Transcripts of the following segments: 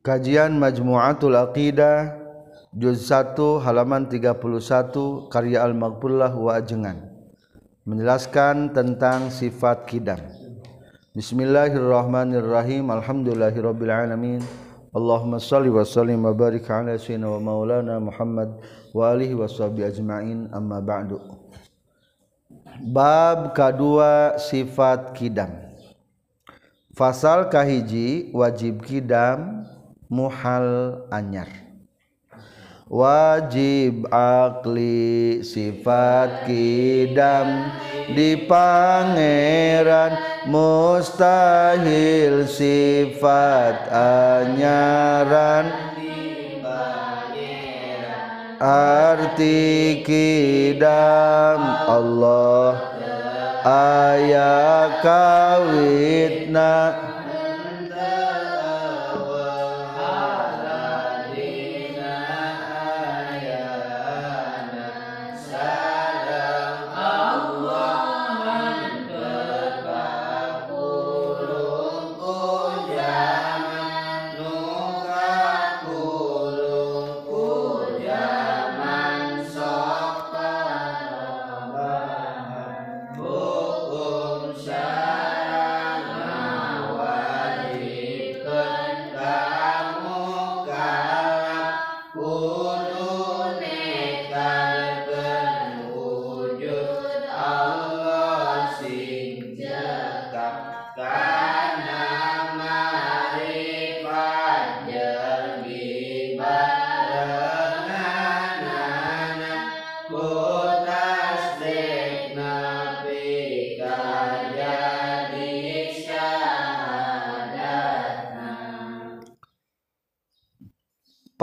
Kajian Majmu'atul Aqidah Juz 1 halaman 31 karya Al-Maghfurlah wa Ajengan menjelaskan tentang sifat kidam. Bismillahirrahmanirrahim. Alhamdulillahirabbil alamin. Allahumma shalli wa sallim wa barik ala sayyidina wa maulana Muhammad wa alihi washabihi ajmain amma ba'du. Bab kedua sifat kidam. Fasal kahiji wajib kidam muhal anyar. Wajib akli sifat kidam di pangeran mustahil sifat anyaran. Arti kidam Allah ayat kawitna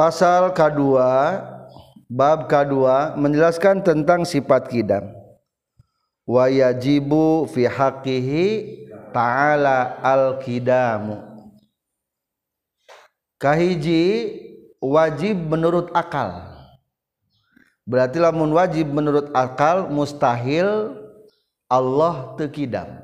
Pasal K2 bab K2 menjelaskan tentang sifat kidam. Wa yajibu fi haqqihi ta'ala al-kidamu. Kahiji wajib menurut akal. Berarti lamun wajib menurut akal mustahil Allah tekidam.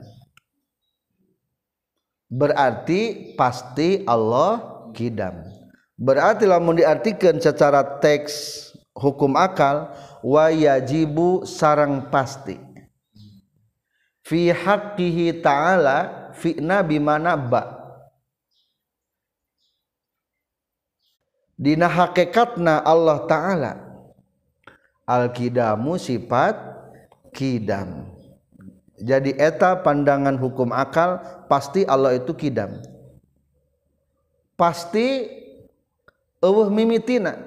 Berarti pasti Allah kidam. Berarti lamun diartikan secara teks hukum akal wa yajibu sarang pasti. Fi haqqihi ta'ala fi nabi ba. Dina hakikatna Allah ta'ala. Al kidamu sifat kidam. Jadi eta pandangan hukum akal pasti Allah itu kidam. Pasti eueuh mimitina.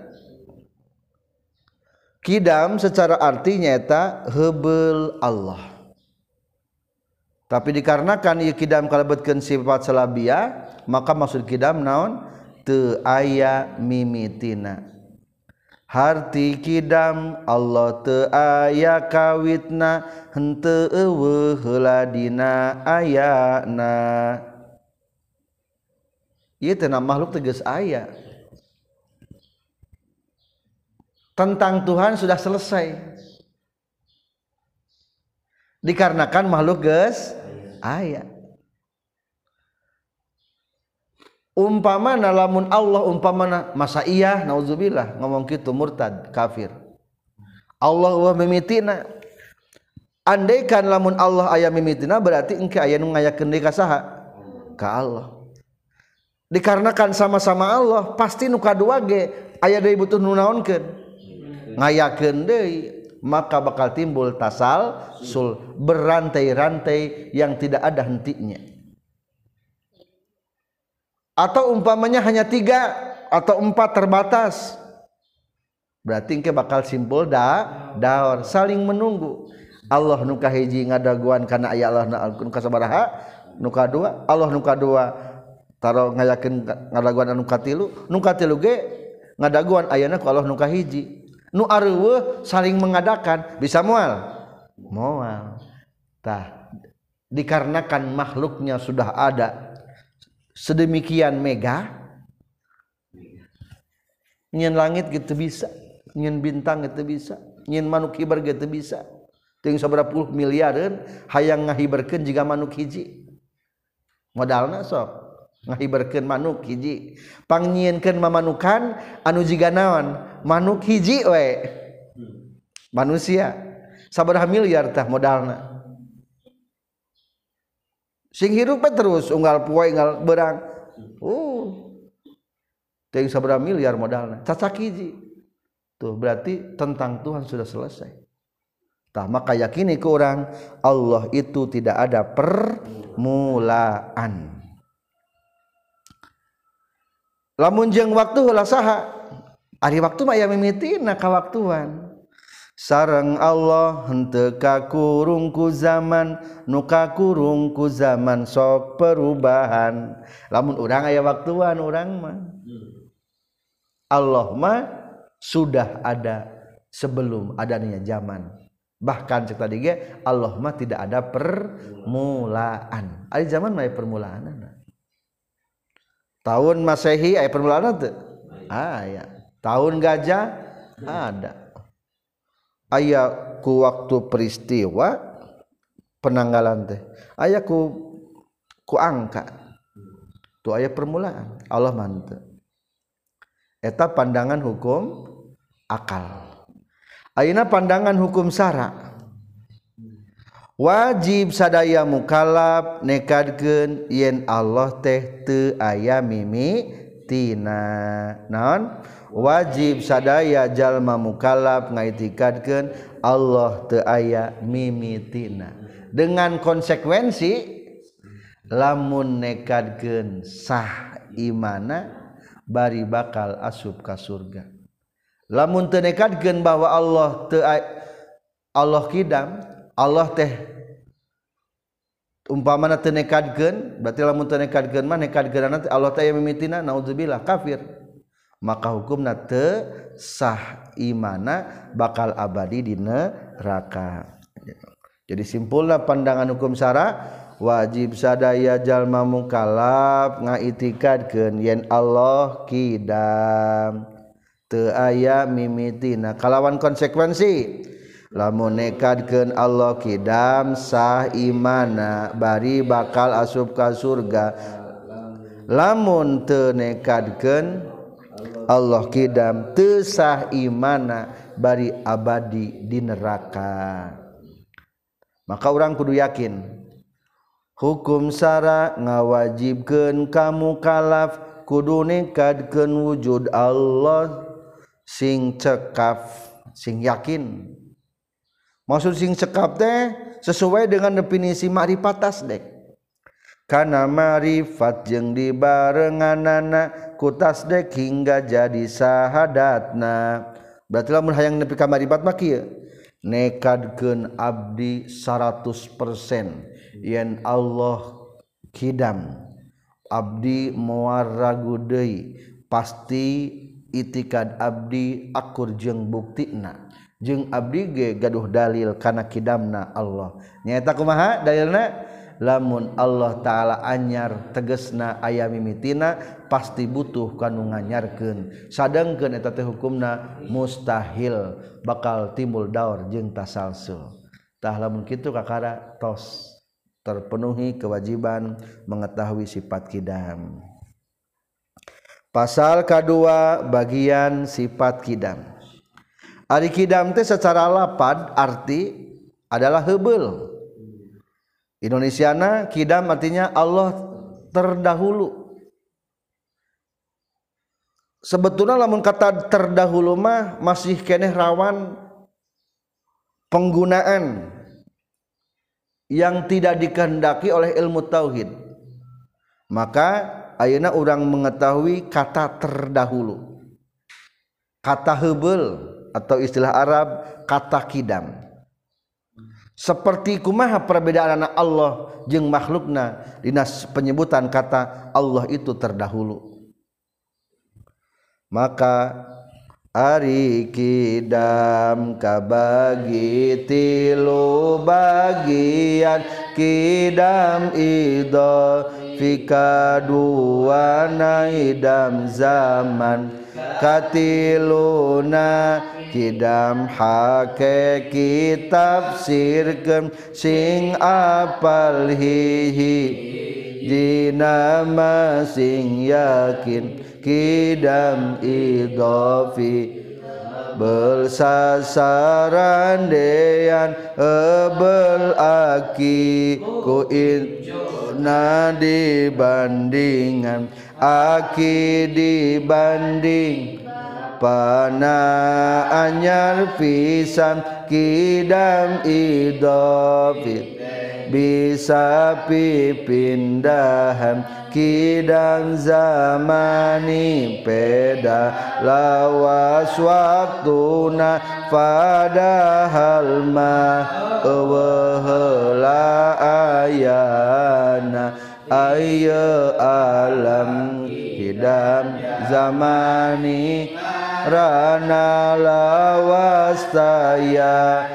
Kidam secara artinya eta heubeul Allah. Tapi dikarenakan ieu kidam kalebetkeun sifat salabia maka maksud kidam naon? Teu aya mimitina. Harti kidam Allah teu aya kawitna henteu eueuh heula dina ayana. Ieu teh makhluk tegas aya tentang Tuhan sudah selesai. Dikarenakan makhluk ges ayat umpamana lamun Allah umpamana masa iya nauzubillah ngomong gitu murtad kafir. Allah wa mimitina. Andaikan lamun Allah aya mimitina berarti engke aya nu ngayakeun deui ka Allah. Dikarenakan sama-sama Allah pasti nu kadua ge aya deui butuh nu naonkeun ngayakeun deui maka bakal timbul tasal sul berantai-rantai yang tidak ada hentinya. Atau umpamanya hanya tiga atau empat terbatas. Berarti engke bakal simpul da daur saling menunggu. Allah nuka hiji ngadaguan karena ayat Allah na nuka sabaraha nuka dua Allah nuka dua taro ngayakeun ngadaguan anu katilu nu katilu ge ngadaguan ayana ku Allah nuka hiji nu areueuh saling mengadakan. Bisa moal moal tah dikarenakan makhluknya sudah ada sedemikian mega nyen langit gitu bisa nyen bintang gitu bisa nyen manuk hibar gitu bisa. Ting sabaraha puluh miliareun hayang ngahibarkeun jiga manuk hiji. Modalna sok ngahibarkeun manuk hiji. Pangnyienkeun mamanukan anu jiga naon? Manuk hiji we. Manusia. Sabaraha miliar tah modalna. Sing hirup terus unggal poe unggal berang uh. Teuing sabaraha miliar modalna. Cacak hiji. Tuh berarti tentang Tuhan sudah selesai. Tah maka yakini ke orang Allah itu tidak ada permulaan lamunjeng waktu saha. Hari waktu mah ya mimiti nak kawaktuan sarang Allah henteka kurungku zaman nuka kurungku zaman sok perubahan. Lamun orang ayah waktuan orang mah. Allah mah sudah ada sebelum adanya zaman. Bahkan cek tadi Allah mah tidak ada permulaan. Ada zaman mah permulaan tahun Masehi aya permulaan teu aya ah, tahun gajah? Hmm. Ada. Aya ku waktu peristiwa penanggalan teh. Aya ku ku angka. Tu aya permulaan. Allah mantep eta pandangan hukum akal. Aina pandangan hukum sara. Wajib sadaya mukalab nekadkeun yen Allah teh teu aya mimitina. Naon? Wajib sadaya jalma mukalab ngaitikadkeun Allah teu aya mimitina. Dengan konsekuensi lamun nekadkeun sah imana bari bakal asup ka surga. Lamun teu nekadkeun bahwa Allah teu Allah kidam Allah teh umpamana teu nekadkeun berarti lamun tenekadkeun mah nekadkeunana Allah teh mimitina naudzubillah kafir. Maka hukumna teu sah imana bakal abadi di neraka. Jadi simpulna pandangan hukum syara wajib sadaya jalma mukallaf ngaitikadkeun yen Allah kidam. Teu aya mimitina. Kalawan konsekuensi. lamunekadkeun Allah kidam sah imana bari bakal asub ka surga. Lamun teu nekadkeun Allah kidam teu sah imana bari abadi di neraka. Maka orang kudu yakin hukum sara ngawajibkeun kamu kalaf kudu nekadkeun wujud Allah sing cekaf sing yakin. Maksud sing cekap teh sesuai dengan definisi ma'rifat tasdek karena ma'rifat jeung dibarenganana ku tasdek hingga jadi sahadatna. Berarti lamun hayang nepi ka ma'rifat mah kieu. Nekadkeun abdi 100% yen Allah kidam abdi moal ragu pasti itikad abdi akur jeung buktina jeung abdi ge gaduh dalil kana kidamna Allah. Nyaeta kumaha dalilna? Lamun Allah taala anyar tegesna aya mimitina pasti butuh kanu nganyarkeun. Sadengkeun eta teh hukumna mustahil bakal timbul daur jeung tasalsul tah lamun kitu kakara tos terpenuhi kewajiban mengetahui sifat kidam. Pasal kedua bagian sifat kidam. Ari kidam teh secara lapad arti adalah hebel. Indonesiana kidam artinya Allah terdahulu. Sebetulnya lamun kata terdahulu mah masih keneh rawan penggunaan yang tidak dikehendaki oleh ilmu tauhid. Maka ayeuna orang mengetahui kata terdahulu. Kata hebel atau istilah Arab kata kidam. Seperti kumaha perbedaan anak Allah jeng makhlukna dinas penyebutan kata Allah itu terdahulu. Maka Ari kidam kabagi tilu bagian kidam ido fika dua naidam zaman katiluna kidam hake kitab sirkem sing apal hihi jinama sing yakin kidam idofi. Belsasaran deyan ebel aki ku na dibandingan aki dibanding. Pana anyar pisan kidam idofit bisa pipindahan kidang zamani peda lawas waktuna padahal ma eweheula ayana ayo alam hidam zamani. Rana lawas taya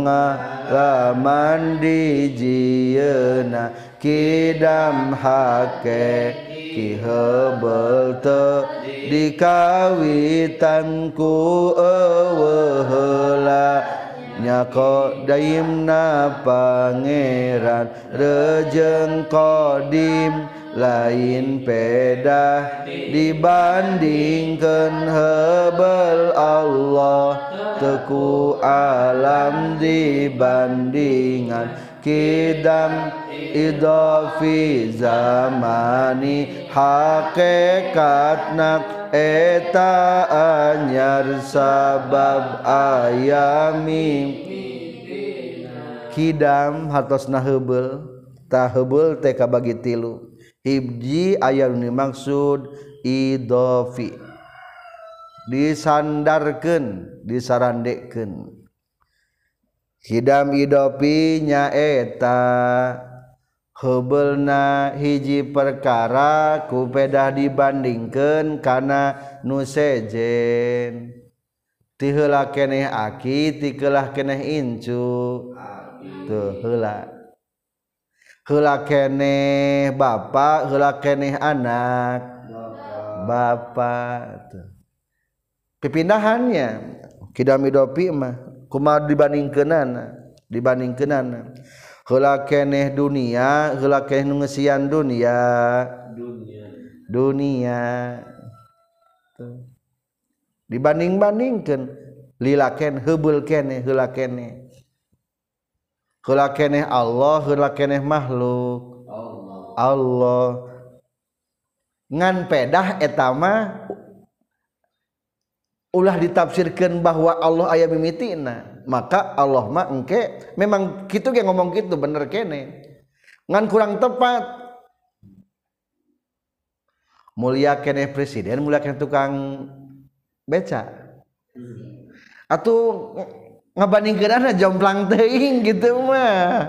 pengalaman dijieuna kidam hake ki hebel te dikawitanku ku nyako daimna pangeran rejeng kodim lain peda dibandingkan hebel Allah. Teku alam dibandingan kidam idofi zamani. Hakikatna eta anyar sabab ayami. Kidam hatosna hebel tahebul teka bagi tilu. hibji aya nu maksud idofi. Disandarkan disarandekan hidam idopi nyaeta hebelna hiji perkara kupedah dibandingkan karena nusejen tihela keneh aki tikelah keneh incu. Tuh hela hela keneh bapak hela keneh anak bapak pipindahannya kidami dopi mah. Kuma dibanding kenana dibanding kenana hela keneh dunia hela keneh ngesian dunia. Dunia. Dunia. Dibanding bandingkan lilaken ken hebel keneh hela keneh heula keneh Allah heula keneh makhluk. Allah. Allah. Ngan pedah eta mah ulah ditafsirkan bahwa Allah aya mimitina. Maka Allah mah engke memang kitu ge ngomong kitu bener kene. Ngan kurang tepat. Mulia kene presiden mulia kene tukang beca. Atuh ngebandingkeun jomplang teuing gitu mah.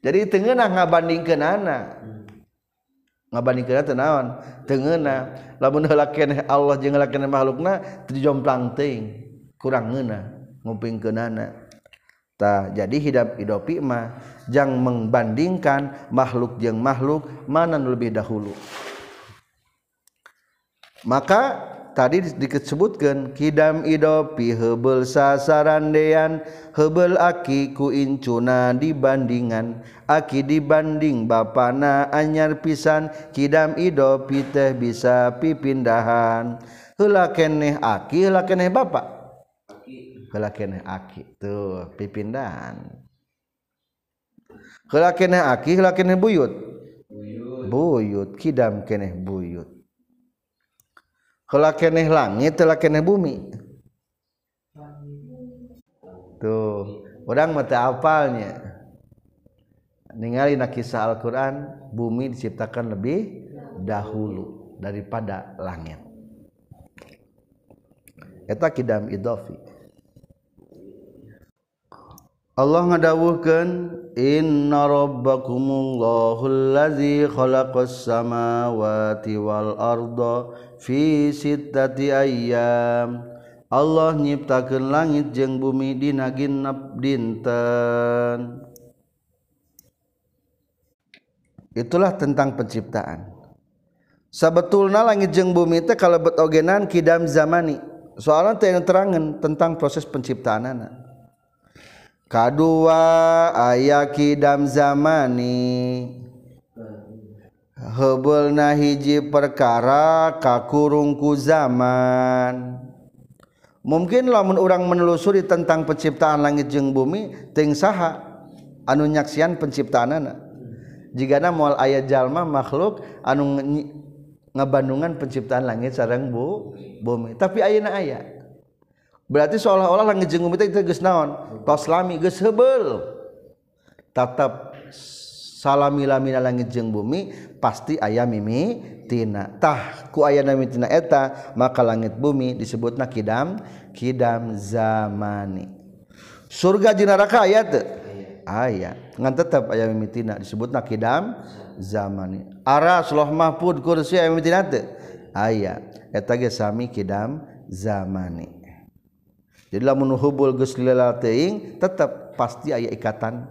Jadi tengenah ngabandingkeun anak ngabandingkeun teu naon? Tengenah lamun heula keneh Allah jeung heula keneh makhlukna teu jomplang teuing. Kurang ngeunah ngumpingkeunana tah jadi hidup hidopi mah jang membandingkan makhluk jeung makhluk mana lebih dahulu. Maka tadi disebutkan kidam idopi hebel sasarandean hebel aki ku incuna dibandingan aki dibanding bapana anyar pisan kidam idopi teh bisa pipindahan heula keneh aki heula keneh bapak heula keneh aki tuh pipindahan heula keneh aki heula keneh buyut. Buyut kidam keneh buyut keneh langit keneh bumi. Tuh orang mata apalnya ningali kisah Al-Quran bumi diciptakan lebih dahulu daripada langit. Eta kidam idofi. Allah ngadawuhkeun inna rabbakumullahu allazi khalaqas samawati wal arda fi sittati ayyam. Allah nyiptakeun langit jeung bumi dina genep dinten. Itulah tentang penciptaan. Sabetulna langit jeung bumi teh kalebet ogenan kidam zamani. Soalnya yang terangan tentang proses penciptaan anak kedua ayat kidam zamani hebel na hiji perkara kakurungku zaman. Mungkin lamun orang menelusuri tentang penciptaan langit jeng bumi ting saha anu nyaksian penciptaan anak jika na mual ayat jalma makhluk anu ngebandungan penciptaan langit sarang bu bumi. Tapi ayeuna ayat berarti seolah-olah langit jeng bumi itu geus naon? Tos lami geus hebel tatap salami lamina langit jeung bumi pasti aya mimi tina tah ku aya mimi eta maka langit bumi disebutna kidam kidam zamani. Surga jeung neraka aya teu? Ngan tetap aya mimitina disebut nakidam zamani. Aras loh mahfud kursi aya mimitina teu? Aya. Eta ge sami kidam zamani. Jadi lamun hubul geus lila tetap pasti aya ikatan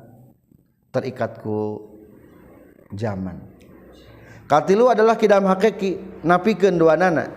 terikat ku zaman. Katilu adalah kidam hakiki napikeun duanana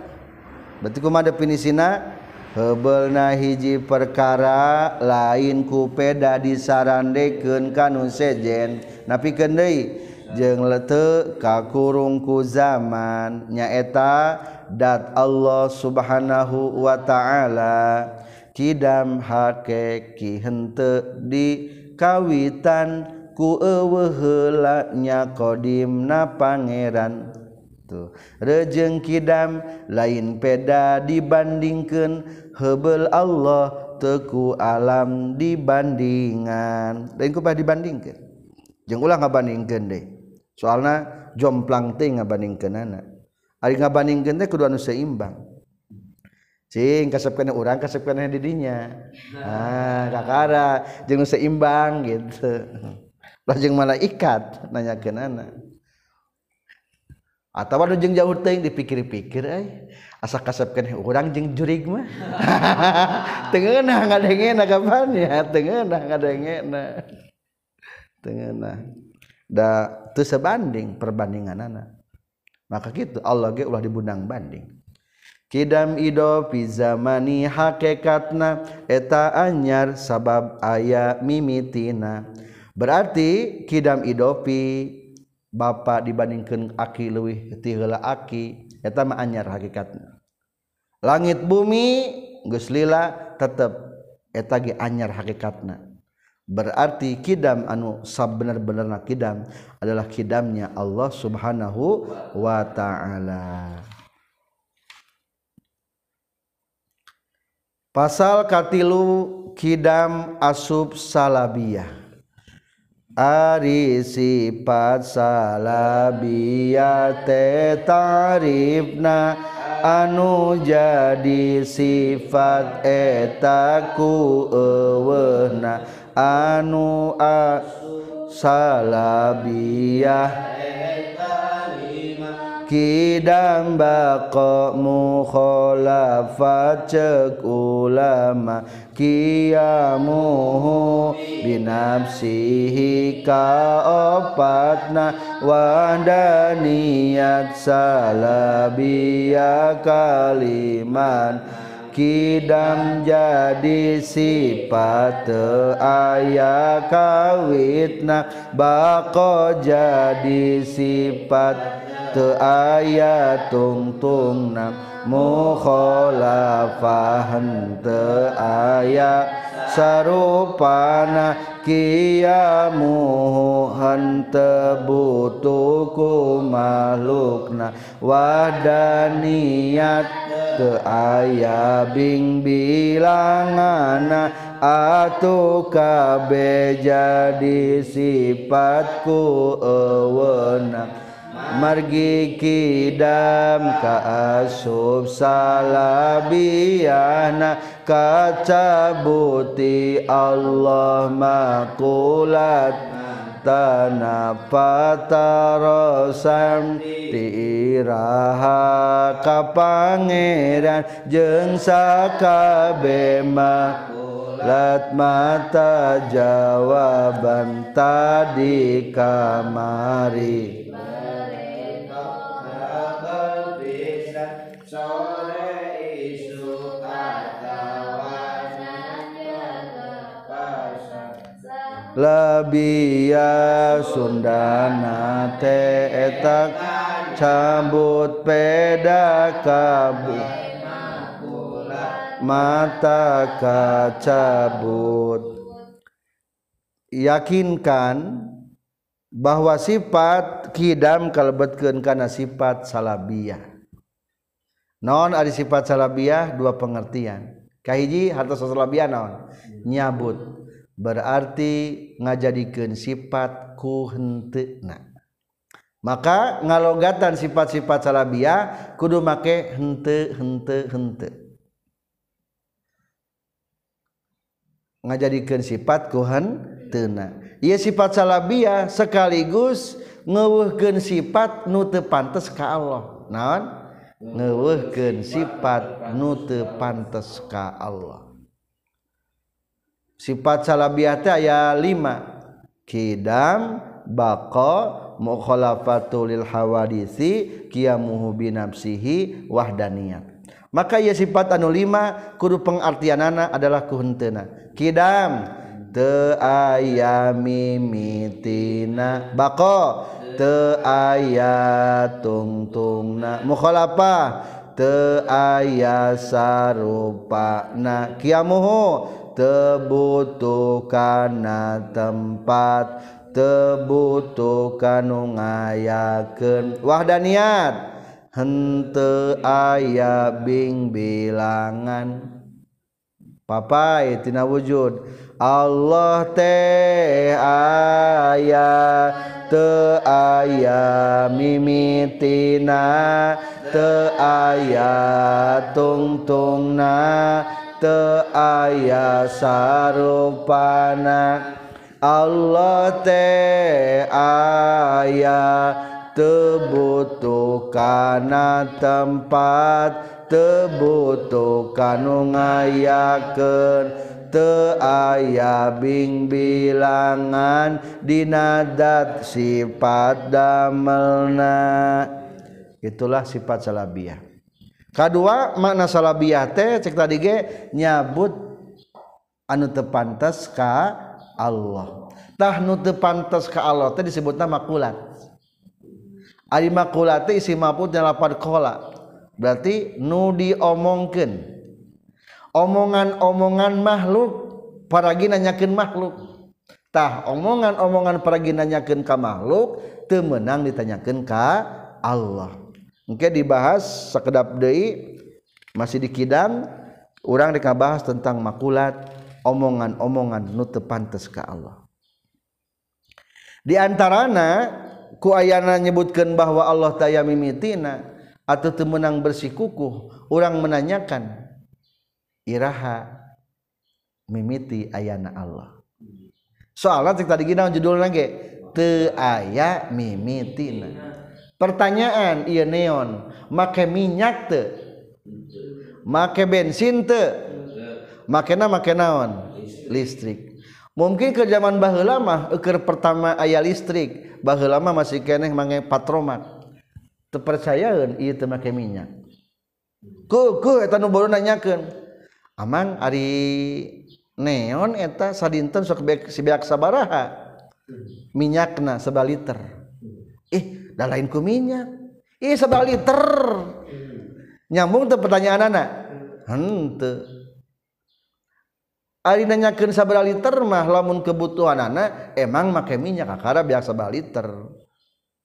berarti kumaha definisina? Hebelna hiji perkara lain ku peda disarandekeun kanun sejen napikeun deui jeung lete kakurung ku zaman nyaeta dat Allah Subhanahu wa taala. Kidam hakiki henteu di kawitan ku helaknya kodim na Pangeran. Tuh rejeng Kidam lain peda dibandingkan hebel Allah teku alam dibandingan. Dan ku dibandingkan jeng ulah ngabandingkan deh. Soalnya jomplang teh ngabandingkan anak Ari ngabandingkan teh kudu anu seimbang. Cing kasepkeun urang kasepkeun didinya. ah kakara. Jeung seimbang gitu. lajeng malaikat nanya ke nana. Atau waduh jeng jauh teuing dipikir-pikir ay asa kasepkeun urang jeung jurig mah. Tengenah nggak ada yang enak kapan ya tengenah nggak ada da teu sebanding perbandingan maka kitu Allah ge ulah dibundang banding. Kidam ido fi zamani hakikatna eta anyar sabab aya mimitina. berarti kidam idopi Bapak dibandingkan aki luwih tila aki eta mah anyar hakikatnya langit bumi geus lila tetep eta ge anyar hakikatna. Berarti kidam anu sabener-benerna kidam adalah kidamnya Allah Subhanahu wa taala. Pasal katilu kidam asub salabiyah. Ari sifat salabiya tarifna anu jadi sifat etaku ewehna anu asalabiyah kidam bako mukhalafat cek ulama kiamuhu binafsihi kaopatna wadaniyat salabiyah kaliman. Kidam jadi sifat ayah kawitna bako jadi sifat aya tungtung mukhofahan aya sarupana kiamuhan tebutuku makhlukna wadaniat ke aya Bing bilangan atau KB jadi sifatku ewenang margi kidam ka asub salabiyana kacabuti Allah makulat tanah patarosan tiraha kapangeran jeung sakabe lat mata jawaban tadi kamari labia Sundana tetak cabut peda kabu. Mata kacabut. Yakinkan bahwa sifat kidam kalebetkeun kana sifat salabiyah non ada sifat salabiah dua pengertian. Kahiji harta salabiah non nyabut. berarti ngajadikan sifat ku hentena maka ngalogatan sifat-sifat salabiyah kudu make hente hente hente ngajadikan sifat ku hentena ieu sifat salabiyah sekaligus ngeuweuhkeun sifat nu teu pantes ka Allah. Naon? Ngeuweuhkeun sifat nu teu pantes ka Allah. Sifat salabiyah teh aya 5 kidam baqa mukhalafatul lil hawadisi qiyamuhu bi nafsihi wahdaniyat maka ya sifat anu 5 kudu pengartianana adalah kuhenteuna kidam aya mimitina bako te aya tungtung mukhoapa te aya sarupa tebutuh kana tempat tebutuh kanu ngayakeun wahdaniat henteu aya bing bilangan. Papa tina wujud. Allah teh aya te aya mimitina te aya tungtungna. Aya sarupana. Allah teh aya tebutukana tempat tebutukan ngayakeun. Aya Bing bilangan dinadat sifat damelna. Itulah sifat salabiyah kedua makna salabiah teh cek tadi ge nyabut anu tepantas ka Allah. Tah nu tepantas ka Allah teh disebutna makulat. Ari makulat teh isi maputnya lapar kola. Berarti nu diomongkeun. Omongan-omongan makhluk paragi nanyakeun makhluk. Tah omongan-omongan paragi nanyakeun ka makhluk teu meunang ditanyakeun ka Allah. Oke dibahas sekedap deui masih dikidang orang dikabahas tentang makulat omongan-omongan nu teu pantes ka Allah. Di antarana ku ayana nyebutkeun bahwa Allah taya mimitina atau temenang bersikukuh orang menanyakan iraha mimiti ayana Allah. Soalnya tadi gina judulnya ge teu aya mimitina. Pertanyaan ia neon. Make minyak make bensin make make naon? Listrik. Mungkin ke zaman bah lama ukur pertama ayah listrik. Bah lama masih keeh mange patromat terpercayaan itu make minyak. Baru nanyakan Amang Ari neon eta sadinten sok sibiak sabaraha? Minyakna sebaliter ih dan lain ku minyak. Ih sabar liter. Nyambung tuh pertanyaan anak hente Ari nanyakeun sabaraha liter mah lamun kebutuhan anak emang make minyak akara biasa sabar liter.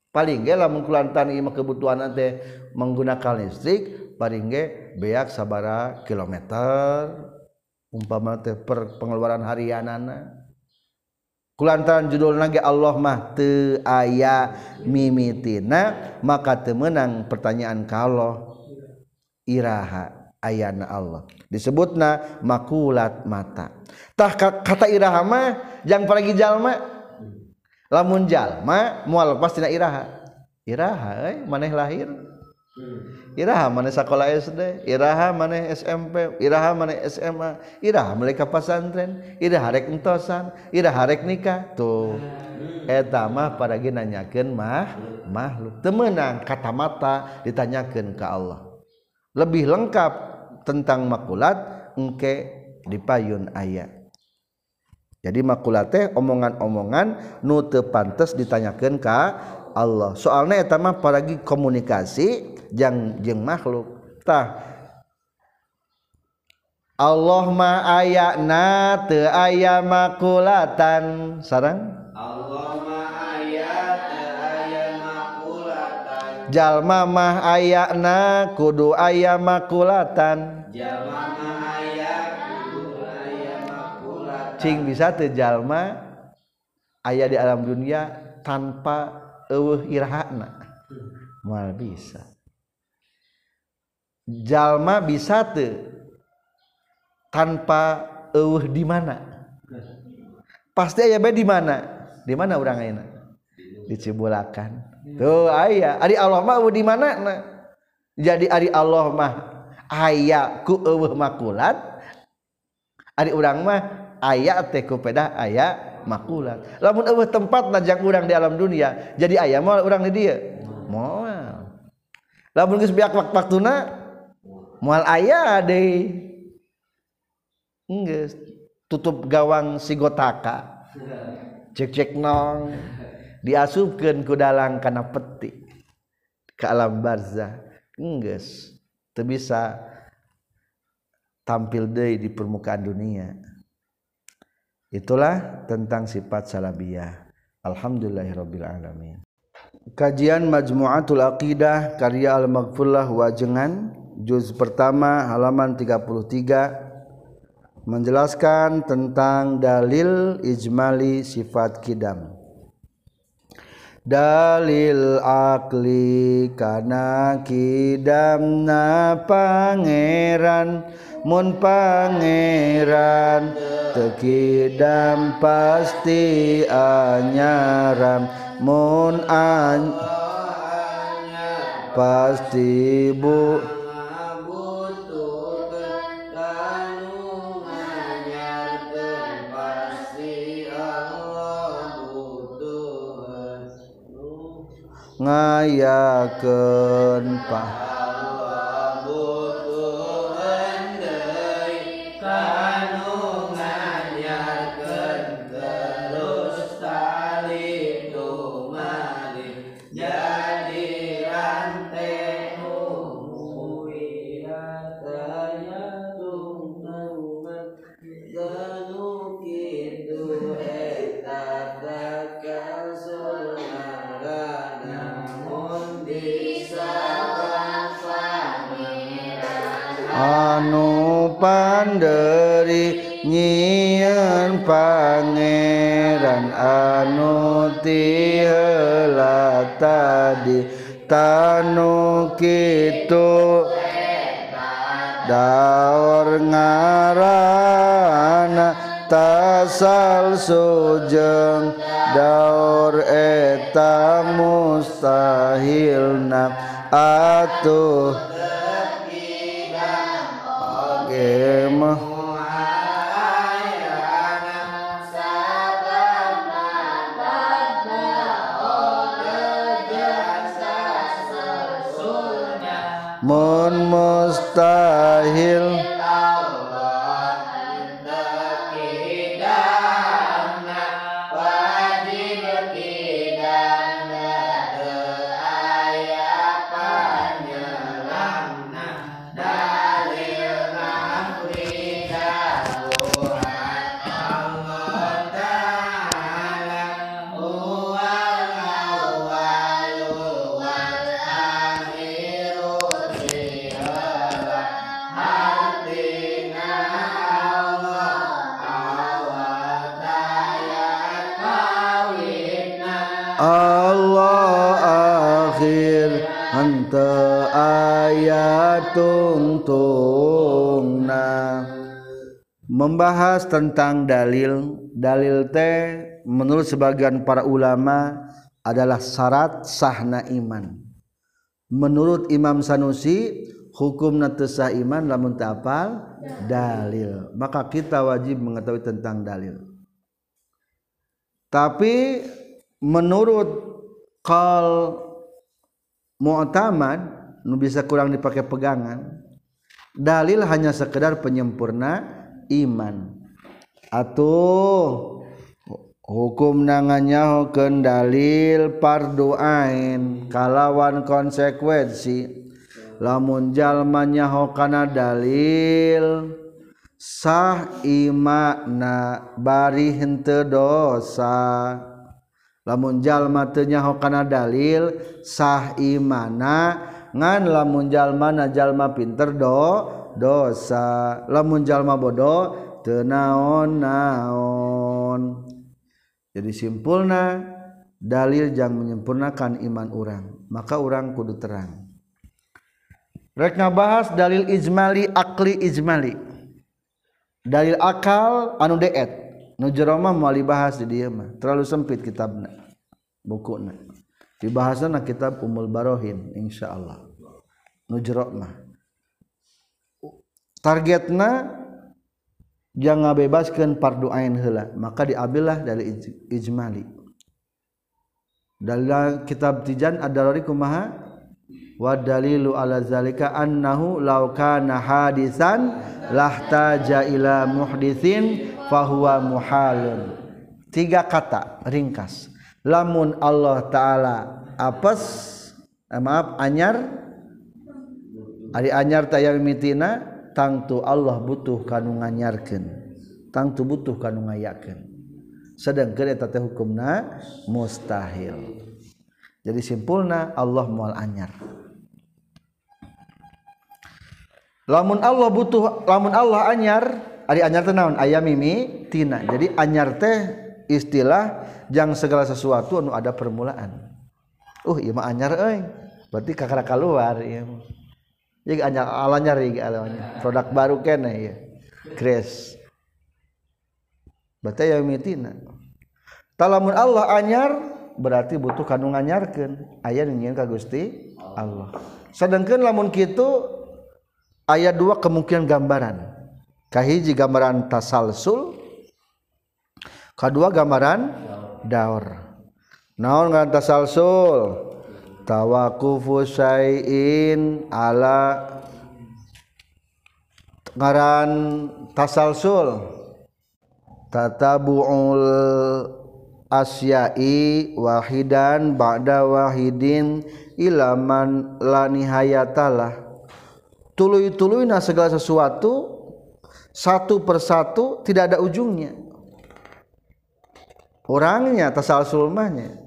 Paling ge lamun kulantan ieu kebutuhan teh menggunakan listrik paling ge beak sabara kilometer. Umpama teh per pengeluaran harianana kulantaran judul nage Allah mah te aya mimitina maka temenang pertanyaan kalau iraha ayana Allah. Disebutna makulat mata. Tah kata iraha mah yang pergi jalma lamun jalma mual pasti iraha. Iraha eh, maneh lahir. Iraha mana sekolah SD, Iraha mana SMP, Iraha mana SMA, Iraha mereka pesantren, Iraha rek entosan, Iraha rek nikah. Tuh. Eta mah pada nanyakeun mah makhluk. Temenang kata mata ditanyakan ke Allah. Lebih lengkap tentang makulat engke dipayun ayat. Jadi makulat teh omongan-omongan nu teu pantes ditanyakeun ka Allah. Soalnya eta mah paragi komunikasi jang jeng makhluk. Tah. Allah ma ayak na te aya makulatan sarang? Allah ma ayak te aya makulatan jalma mah ayak na kudu aya makulatan jalma cing bisa terjalma ayah di alam dunia tanpa eueuh irahana. Mal bisa jalma bisa te tanpa eueuh di mana? Pasti aya bae di mana? Di mana urang ayeuna? Di Cibulakan. Tuh aya. Ari Allah mah di mana? Nah. jadi ari Allah mah aya ku eueuh makulat. Ari urang mah aya teh ku pedah aya makulat. Lamun eueuh tempat najak urang di alam dunia jadi aya mah urang di dieu. Moal. Lamun geus biak waktu-waktuna moal aya deui. Geus tutup gawang sigotaka cek cek nong. Diasupkeun ku dalang kana peti. Ke alam barzah geus teu bisa tampil deui di permukaan dunia. Itulah tentang sifat salabiyah. Alhamdulillahirabbil alamin. Kajian majmu'atul aqidah karya al-maghfurlah wajengan juz pertama halaman 33 menjelaskan tentang dalil ijmali sifat kidam. Dalil akli kana kidamna pangeran mun pangeran tekidam pasti anyaram mun an pasti bu ngayakeun pah tiheula tadi tanu kitu daur ngarana tasal sujeng daur eta mustahilna atuh. Mah mustahil membahas tentang dalil. Dalil teh menurut sebagian para ulama adalah syarat sahna iman. Menurut Imam Sanusi hukum natesah iman lamun tapal dalil. Maka kita wajib mengetahui tentang dalil. Tapi menurut kal mu'tamad nu bisa kurang dipakai pegangan dalil hanya sekedar penyempurna iman. Atuh hukum nanganyaho kendalil parduain kalawan konsekuensi. Lamun jalmanya kana dalil sah imana bari hente dosa. Lamun jalma tenyaho kana dalil sah imana ngan lamun jalma na jalma pinter do dosa. Lamun jalma bodoh teu naon-naon jadi simpulna dalil yang menyempurnakan iman orang maka orang kudu terang. Rek bahas dalil ijmali akli ijmali. Dalil akal anu deet. Nu jeroma mau bahas di dia mah. Terlalu sempit kitabna buku dibahasna kitab umul barohin insyaallah nu jero mah targetna jangan bebaskan fardu ain heula maka diambillah dari ijmali. Dalam kitab tijan ad-darari kumaha? Wa dalilu ala zalika annahu law kana hadisan lahtaja ila muhditsin fahuwa muhalun. Tiga kata ringkas. Lamun Allah taala apes eh, maaf anyar ari anyar tayang mitina tangtu Allah butuh kanu nganyarkeun. Tangtu butuh kanu ngayakeun. Sedangkeun eta teh hukumna mustahil. Jadi simpulna Allah moal anyar. Lamun Allah butuh lamun Allah anyar ari anyar teh naon? Aya mimi tina. Jadi anyar teh istilah jang segala sesuatu anu ada permulaan. Uh ieu mah anyar euy. Berarti kakara keluar ieu Jadi anyar alanya rig alanya. Produk baru kene ya. Grace. Berarti yang mitina. Talamun Allah anyar berarti butuh kandung anyarkan. Ayah nyanyian ka Gusti Allah. Sedangkan lamun kitu ayat dua kemungkinan gambaran. Kahiji gambaran tasalsul. Kedua gambaran daur. Naon ngan tasalsul. Tawakufu syai'in ala ngaran tasalsul. Tatabu'ul asya'i wahidan ba'da wahidin ilaman la nihayatalah. Tuluy-tuluy na segala sesuatu satu persatu tidak ada ujungnya. Orangnya tasalsul mahnya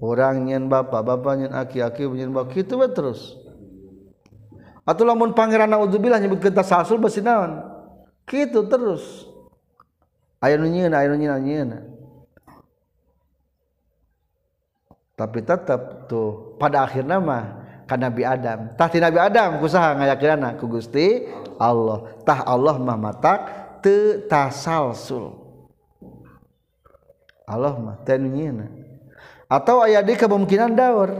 orang nyen bapak bapak nyen aki-aki nyen bapak. Gitu we terus. Atau lamun pangeran naudzubillah nyebut kita sasul besi naon? Gitu terus. Aya nu nyieun aya nu tapi tetap tuh pada akhirnya mah kan Nabi Adam. Tah ti Nabi Adam kusaha ngayakinana? Ku Gusti Allah. Tah Allah mah matak teu tasalsul Allah mah teu atau aya di kemungkinan daur.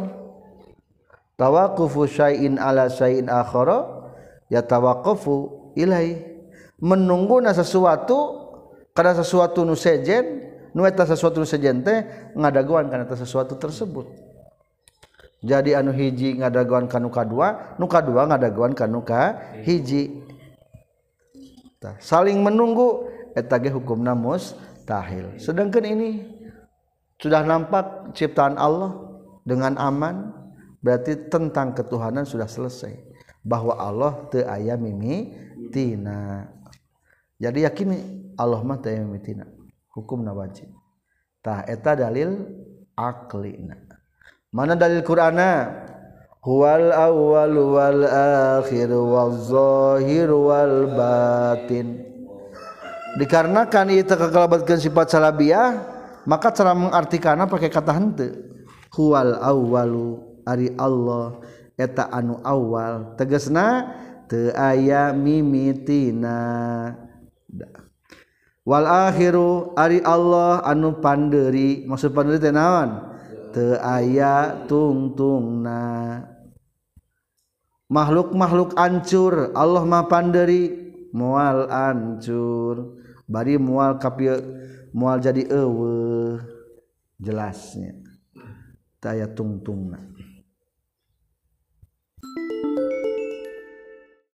Tawaqufu syai'in ala syai'in akhara ya tawaqufu ilai menunggu na sesuatu kada sesuatu nu sejen nu eta sesuatu nu sejen teh ngadaguan kana eta sesuatu tersebut. Jadi anu hiji ngadaguan ka nu kadua nu kadua ngadaguan ka nu ka hiji. Saling menunggu eta ge hukumna mustahil. Sedangkan ini sudah nampak ciptaan Allah dengan aman berarti tentang ketuhanan sudah selesai. Bahwa Allah teu aya mimi tina. Jadi yakini Allah mah teu mimi tina. Hukumna wajib. Tah eta dalil aklina mana dalil Qur'ana? Huwal awwal wal akhir wal zahir wal batin. Dikarenakan itu kekalabatkan sifat salabiah maka cara mengartikan pakai kata hente huwal awwalu ari Allah eta anu awal. Tegesna teu aya mimitina wal akhiru ari Allah anu panderi. Maksud panderi teh naon? Teu aya tungtungna. Makhluk-makhluk ancur Allah mah panderi. Mual ancur. Bari mual kapieu mual jadi ewe jelasnya. Taya tungtungna.